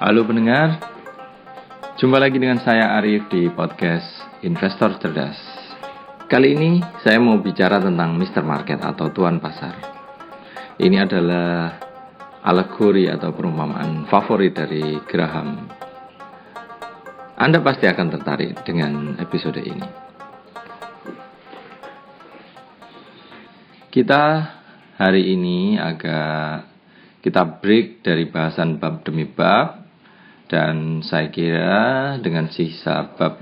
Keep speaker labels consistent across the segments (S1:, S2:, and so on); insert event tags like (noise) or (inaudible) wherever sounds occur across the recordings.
S1: Halo pendengar, jumpa lagi dengan saya Arif di podcast Investor Cerdas. Kali ini saya mau bicara tentang Mr. Market atau Tuan Pasar. Ini adalah alegori atau perumpamaan favorit dari Graham. Anda pasti akan tertarik dengan episode ini. Kita hari ini agak kita break dari bahasan bab demi bab dan saya kira dengan sisa bab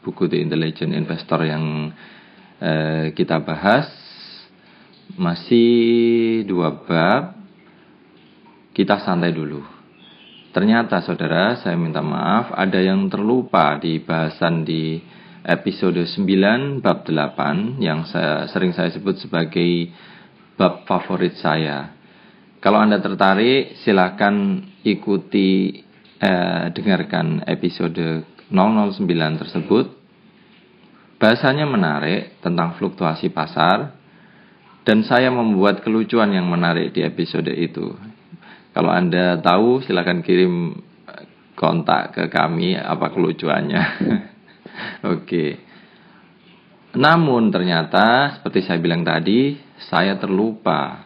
S1: buku The Intelligent Investor yang eh, kita bahas masih dua bab kita santai dulu. Ternyata saudara saya minta maaf ada yang terlupa di bahasan di episode 9 bab 8 yang saya, sering saya sebut sebagai bab favorit saya. Kalau Anda tertarik silakan ikuti eh, dengarkan episode 009 tersebut. Bahasanya menarik tentang fluktuasi pasar dan saya membuat kelucuan yang menarik di episode itu. Kalau Anda tahu silakan kirim kontak ke kami apa kelucuannya. (laughs) Oke. Namun ternyata seperti saya bilang tadi, saya terlupa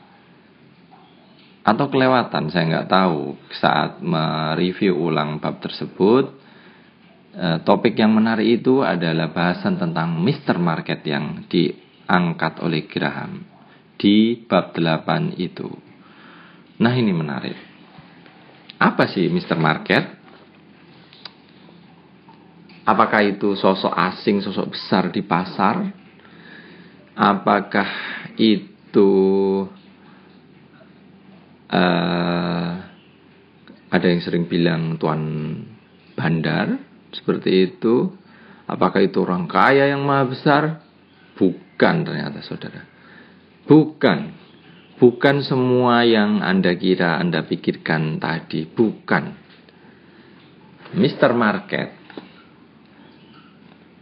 S1: atau kelewatan saya nggak tahu saat mereview ulang bab tersebut eh, topik yang menarik itu adalah bahasan tentang Mr. Market yang diangkat oleh Graham di bab 8 itu nah ini menarik apa sih Mr. Market apakah itu sosok asing sosok besar di pasar apakah itu uh, ada yang sering bilang tuan bandar seperti itu. Apakah itu orang kaya yang maha besar? Bukan ternyata saudara. Bukan. Bukan semua yang anda kira anda pikirkan tadi. Bukan. Mr. Market.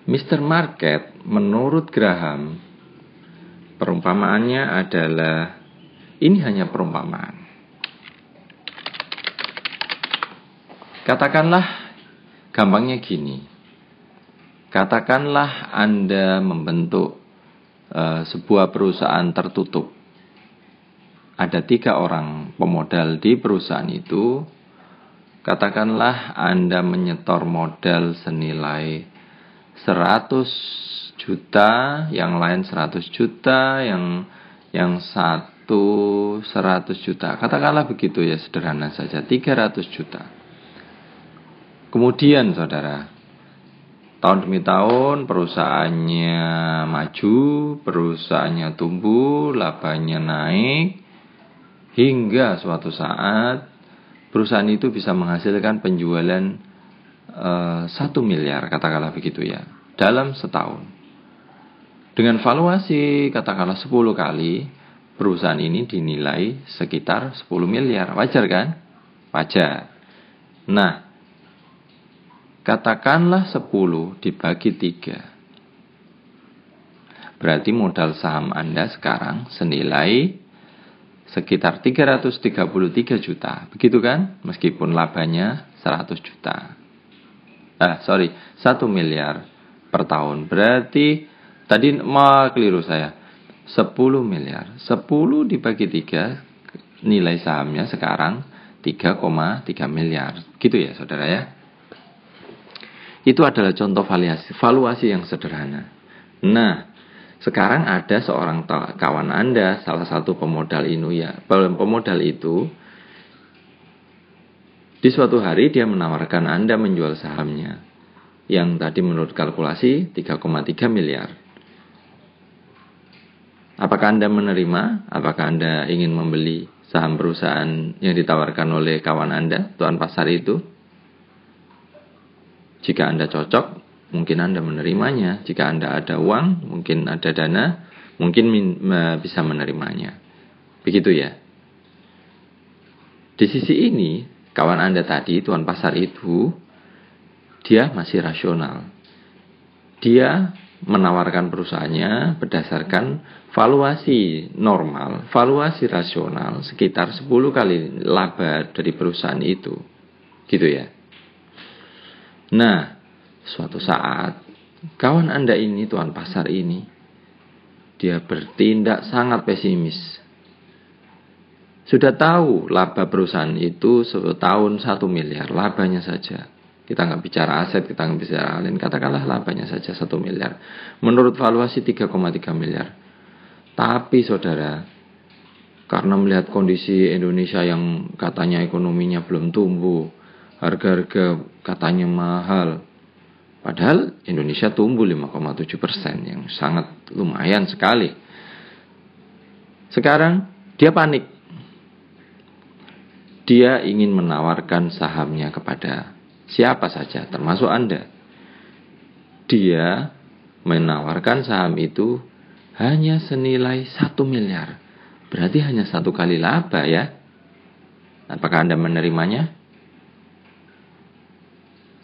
S1: Mr. Market menurut Graham perumpamaannya adalah ini hanya perumpamaan Katakanlah gampangnya gini. Katakanlah Anda membentuk uh, sebuah perusahaan tertutup. Ada tiga orang pemodal di perusahaan itu. Katakanlah Anda menyetor modal senilai 100 juta, yang lain 100 juta, yang yang satu 100 juta. Katakanlah begitu ya sederhana saja, 300 juta. Kemudian saudara, tahun demi tahun perusahaannya maju, perusahaannya tumbuh, labanya naik, hingga suatu saat perusahaan itu bisa menghasilkan penjualan uh, satu miliar, katakanlah begitu ya, dalam setahun. Dengan valuasi katakanlah 10 kali, perusahaan ini dinilai sekitar 10 miliar. Wajar kan? Wajar. Nah, Katakanlah 10 dibagi 3. Berarti modal saham Anda sekarang senilai sekitar 333 juta. Begitu kan? Meskipun labanya 100 juta. Ah, sorry, 1 miliar per tahun. Berarti tadi mau keliru saya. 10 miliar. 10 dibagi 3 nilai sahamnya sekarang 3,3 miliar. Gitu ya, Saudara ya. Itu adalah contoh valuasi, valuasi yang sederhana. Nah, sekarang ada seorang kawan Anda, salah satu pemodal ini ya, pemodal itu di suatu hari dia menawarkan Anda menjual sahamnya yang tadi menurut kalkulasi 3,3 miliar. Apakah Anda menerima? Apakah Anda ingin membeli saham perusahaan yang ditawarkan oleh kawan Anda, tuan pasar itu? Jika Anda cocok, mungkin Anda menerimanya. Jika Anda ada uang, mungkin ada dana, mungkin bisa menerimanya. Begitu ya. Di sisi ini, kawan Anda tadi, tuan pasar itu, dia masih rasional. Dia menawarkan perusahaannya berdasarkan valuasi normal, valuasi rasional sekitar 10 kali laba dari perusahaan itu. Gitu ya. Nah, suatu saat kawan Anda ini, tuan pasar ini, dia bertindak sangat pesimis. Sudah tahu laba perusahaan itu setahun satu miliar, labanya saja. Kita nggak bicara aset, kita nggak bicara lain. Katakanlah labanya saja satu miliar. Menurut valuasi 3,3 miliar. Tapi saudara, karena melihat kondisi Indonesia yang katanya ekonominya belum tumbuh, harga-harga katanya mahal. Padahal Indonesia tumbuh 5,7 persen yang sangat lumayan sekali. Sekarang dia panik. Dia ingin menawarkan sahamnya kepada siapa saja, termasuk Anda. Dia menawarkan saham itu hanya senilai satu miliar. Berarti hanya satu kali laba ya. Apakah Anda menerimanya?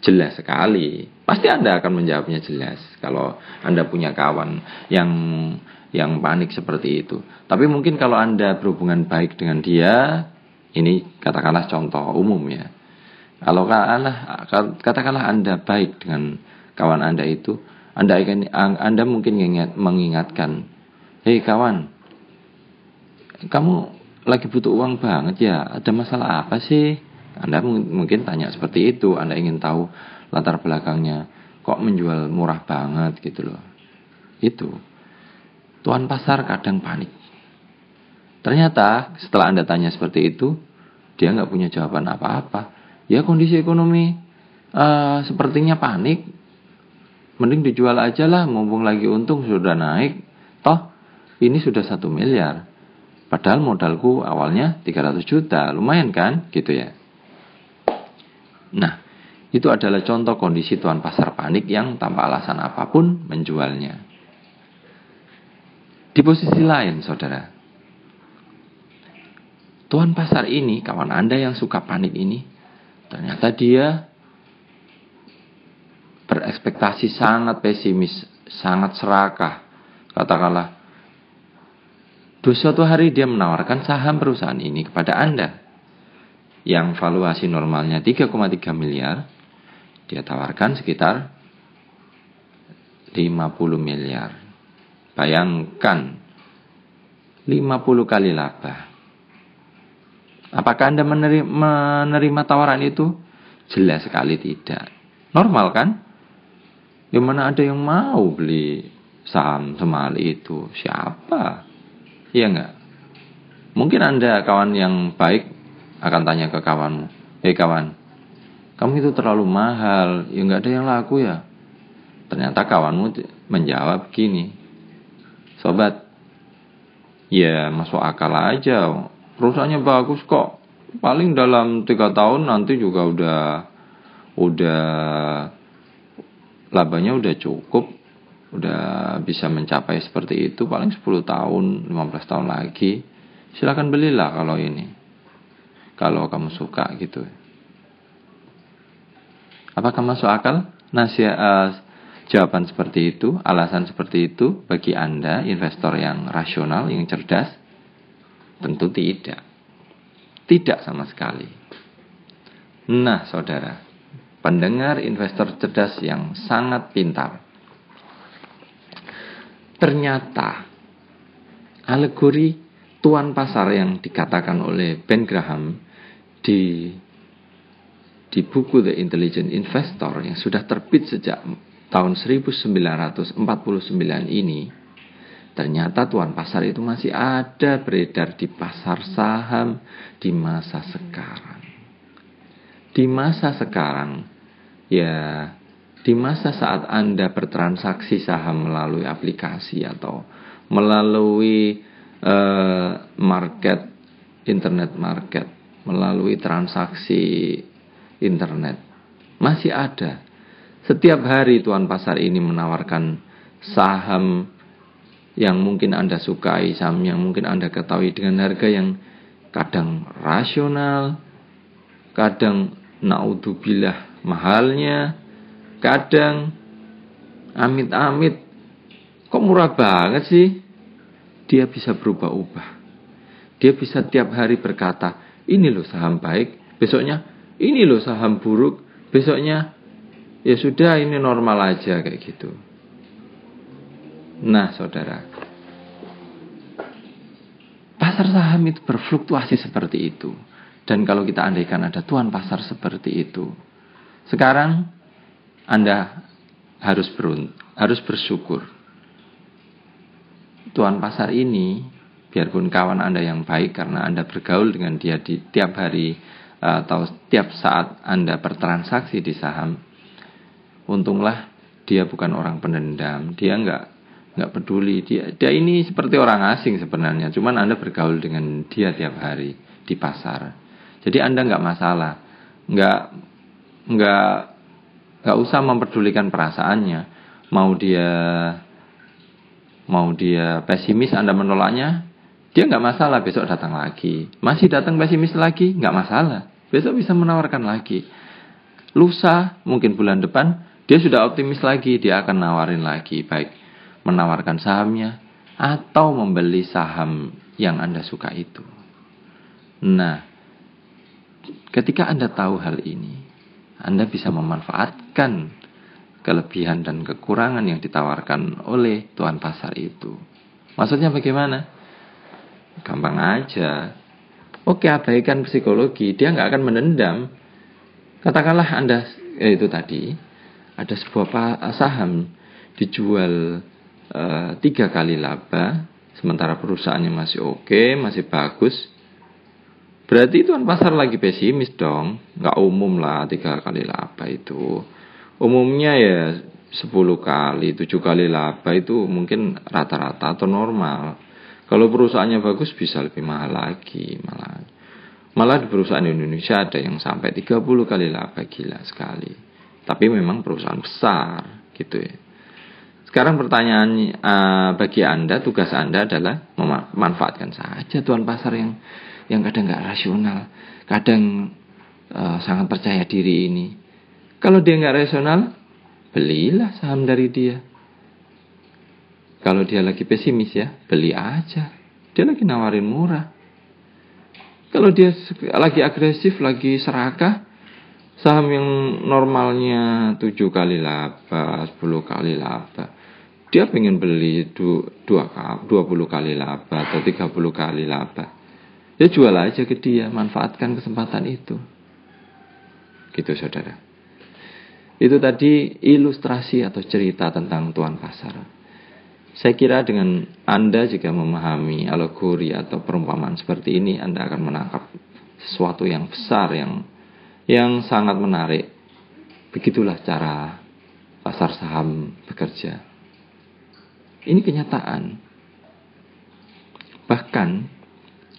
S1: Jelas sekali. Pasti Anda akan menjawabnya jelas kalau Anda punya kawan yang yang panik seperti itu. Tapi mungkin kalau Anda berhubungan baik dengan dia, ini katakanlah contoh umum ya. Kalau katakanlah, katakanlah Anda baik dengan kawan Anda itu, Anda Anda mungkin mengingatkan, "Hei kawan, kamu lagi butuh uang banget ya? Ada masalah apa sih?" Anda mungkin tanya seperti itu, Anda ingin tahu latar belakangnya. Kok menjual murah banget gitu loh. Itu. Tuan pasar kadang panik. Ternyata setelah Anda tanya seperti itu, dia nggak punya jawaban apa-apa. Ya kondisi ekonomi uh, sepertinya panik. Mending dijual aja lah, mumpung lagi untung sudah naik. Toh ini sudah satu miliar. Padahal modalku awalnya 300 juta, lumayan kan? Gitu ya. Nah, itu adalah contoh kondisi tuan pasar panik yang tanpa alasan apa pun menjualnya. Di posisi lain, saudara, tuan pasar ini, kawan Anda yang suka panik ini, ternyata dia berekspektasi sangat pesimis, sangat serakah. Katakanlah, suatu hari dia menawarkan saham perusahaan ini kepada Anda yang valuasi normalnya 3,3 miliar, dia tawarkan sekitar 50 miliar. Bayangkan 50 kali laba. Apakah Anda menerima, menerima tawaran itu? Jelas sekali tidak. Normal kan? Di mana ada yang mau beli saham semahal itu? Siapa? Iya enggak? Mungkin Anda kawan yang baik akan tanya ke kawanmu, hei kawan, kamu itu terlalu mahal, ya nggak ada yang laku ya. Ternyata kawanmu menjawab gini, sobat, ya masuk akal aja, perusahaannya bagus kok, paling dalam tiga tahun nanti juga udah udah labanya udah cukup. Udah bisa mencapai seperti itu. Paling 10 tahun 15 tahun lagi. Silakan belilah kalau ini kalau kamu suka gitu. Apakah masuk akal nasihat uh, jawaban seperti itu, alasan seperti itu bagi Anda investor yang rasional, yang cerdas? Tentu tidak. Tidak sama sekali. Nah, saudara, pendengar investor cerdas yang sangat pintar. Ternyata alegori tuan pasar yang dikatakan oleh Ben Graham di di buku The Intelligent Investor yang sudah terbit sejak tahun 1949 ini ternyata tuan pasar itu masih ada beredar di pasar saham di masa sekarang. Di masa sekarang ya di masa saat Anda bertransaksi saham melalui aplikasi atau melalui uh, market internet market melalui transaksi internet. Masih ada. Setiap hari tuan pasar ini menawarkan saham yang mungkin Anda sukai, saham yang mungkin Anda ketahui dengan harga yang kadang rasional, kadang naudzubillah mahalnya, kadang amit-amit kok murah banget sih? Dia bisa berubah-ubah. Dia bisa tiap hari berkata, ini loh saham baik. Besoknya, ini loh saham buruk, besoknya ya sudah ini normal aja kayak gitu. Nah, saudara, pasar saham itu berfluktuasi seperti itu. Dan kalau kita andaikan ada tuan pasar seperti itu, sekarang Anda harus berunt, harus bersyukur. Tuan pasar ini, biarpun kawan Anda yang baik karena Anda bergaul dengan dia di tiap hari atau tiap saat Anda bertransaksi di saham, untunglah dia bukan orang pendendam, dia nggak nggak peduli dia dia ini seperti orang asing sebenarnya, cuman Anda bergaul dengan dia tiap hari di pasar. Jadi Anda nggak masalah, nggak nggak nggak usah memperdulikan perasaannya. Mau dia mau dia pesimis Anda menolaknya, dia nggak masalah besok datang lagi. Masih datang pesimis lagi, nggak masalah. Besok bisa menawarkan lagi. Lusa mungkin bulan depan dia sudah optimis lagi, dia akan nawarin lagi baik menawarkan sahamnya atau membeli saham yang Anda suka itu. Nah, Ketika Anda tahu hal ini, Anda bisa memanfaatkan kelebihan dan kekurangan yang ditawarkan oleh tuan pasar itu. Maksudnya bagaimana? Gampang aja. Oke, abaikan psikologi, dia nggak akan menendam. Katakanlah Anda, eh, itu tadi, ada sebuah saham dijual e, tiga kali laba, sementara perusahaannya masih oke, masih bagus, Berarti tuan pasar lagi pesimis dong. Nggak umum lah tiga kali laba itu. Umumnya ya sepuluh kali, tujuh kali laba itu mungkin rata-rata atau normal. Kalau perusahaannya bagus bisa lebih mahal lagi malah. Malah di perusahaan Indonesia ada yang sampai 30 kali laba gila sekali. Tapi memang perusahaan besar gitu ya. Sekarang pertanyaan uh, bagi Anda, tugas Anda adalah memanfaatkan saja tuan pasar yang yang kadang nggak rasional, kadang uh, sangat percaya diri ini. Kalau dia nggak rasional, belilah saham dari dia. Kalau dia lagi pesimis ya, beli aja. Dia lagi nawarin murah. Kalau dia lagi agresif, lagi serakah, saham yang normalnya 7 kali laba, 10 kali laba, dia pengen beli 20 kali laba atau 30 kali laba. Ya jual aja ke dia, manfaatkan kesempatan itu. Gitu saudara. Itu tadi ilustrasi atau cerita tentang tuan pasar. Saya kira dengan Anda jika memahami alegori atau perumpamaan seperti ini, Anda akan menangkap sesuatu yang besar, yang yang sangat menarik. Begitulah cara pasar saham bekerja. Ini kenyataan. Bahkan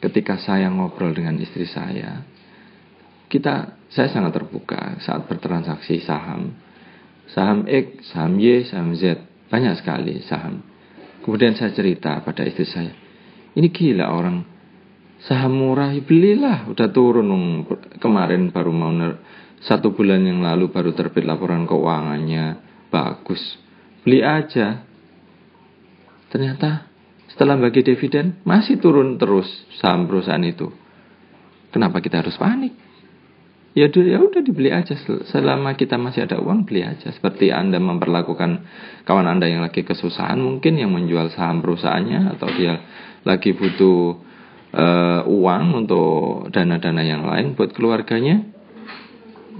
S1: ketika saya ngobrol dengan istri saya, kita saya sangat terbuka saat bertransaksi saham. Saham X, saham Y, saham Z, banyak sekali saham. Kemudian saya cerita pada istri saya, ini gila orang saham murah ya belilah, udah turun kemarin baru mau satu bulan yang lalu baru terbit laporan keuangannya bagus, beli aja. Ternyata setelah bagi dividen masih turun terus saham perusahaan itu. Kenapa kita harus panik? Ya ya udah dibeli aja selama kita masih ada uang beli aja. Seperti Anda memperlakukan kawan Anda yang lagi kesusahan mungkin yang menjual saham perusahaannya atau dia lagi butuh uh, uang untuk dana-dana yang lain buat keluarganya.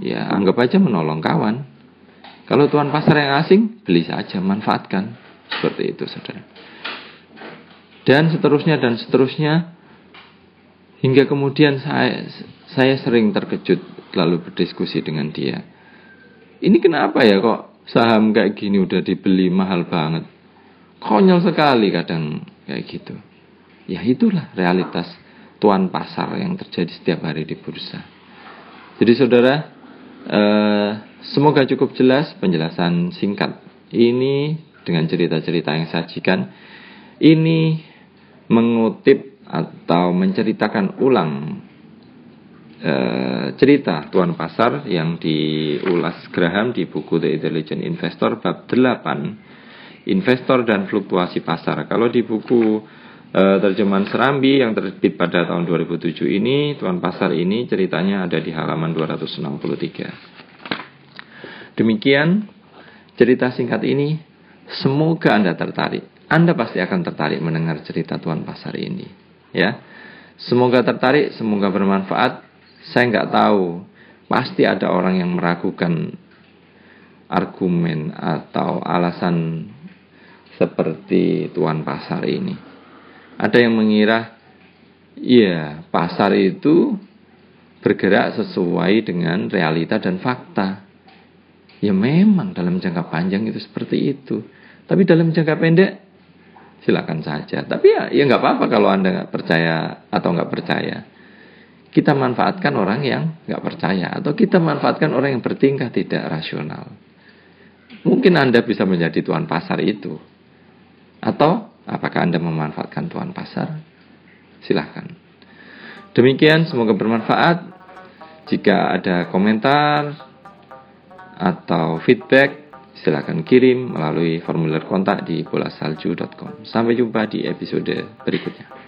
S1: Ya anggap aja menolong kawan. Kalau tuan pasar yang asing beli saja manfaatkan. Seperti itu saudara dan seterusnya dan seterusnya hingga kemudian saya saya sering terkejut lalu berdiskusi dengan dia. Ini kenapa ya kok saham kayak gini udah dibeli mahal banget? Konyol sekali kadang kayak gitu. Ya itulah realitas tuan pasar yang terjadi setiap hari di bursa. Jadi saudara, eh, semoga cukup jelas penjelasan singkat ini dengan cerita-cerita yang sajikan. Ini mengutip atau menceritakan ulang e, cerita Tuan Pasar yang diulas Graham di buku The Intelligent Investor bab 8 Investor dan Fluktuasi Pasar. Kalau di buku uh, terjemahan Serambi yang terbit pada tahun 2007 ini, Tuan Pasar ini ceritanya ada di halaman 263. Demikian cerita singkat ini, semoga Anda tertarik. Anda pasti akan tertarik mendengar cerita Tuan Pasar ini. Ya, semoga tertarik, semoga bermanfaat. Saya nggak tahu, pasti ada orang yang meragukan argumen atau alasan seperti tuan pasar ini. Ada yang mengira, ya pasar itu bergerak sesuai dengan realita dan fakta. Ya memang dalam jangka panjang itu seperti itu. Tapi dalam jangka pendek silakan saja. Tapi ya ya nggak apa-apa kalau anda nggak percaya atau nggak percaya. Kita manfaatkan orang yang nggak percaya atau kita manfaatkan orang yang bertingkah tidak rasional. Mungkin Anda bisa menjadi tuan pasar itu. Atau apakah Anda memanfaatkan tuan pasar? Silahkan. Demikian, semoga bermanfaat. Jika ada komentar atau feedback, silahkan kirim melalui formulir kontak di bolasalju.com. Sampai jumpa di episode berikutnya.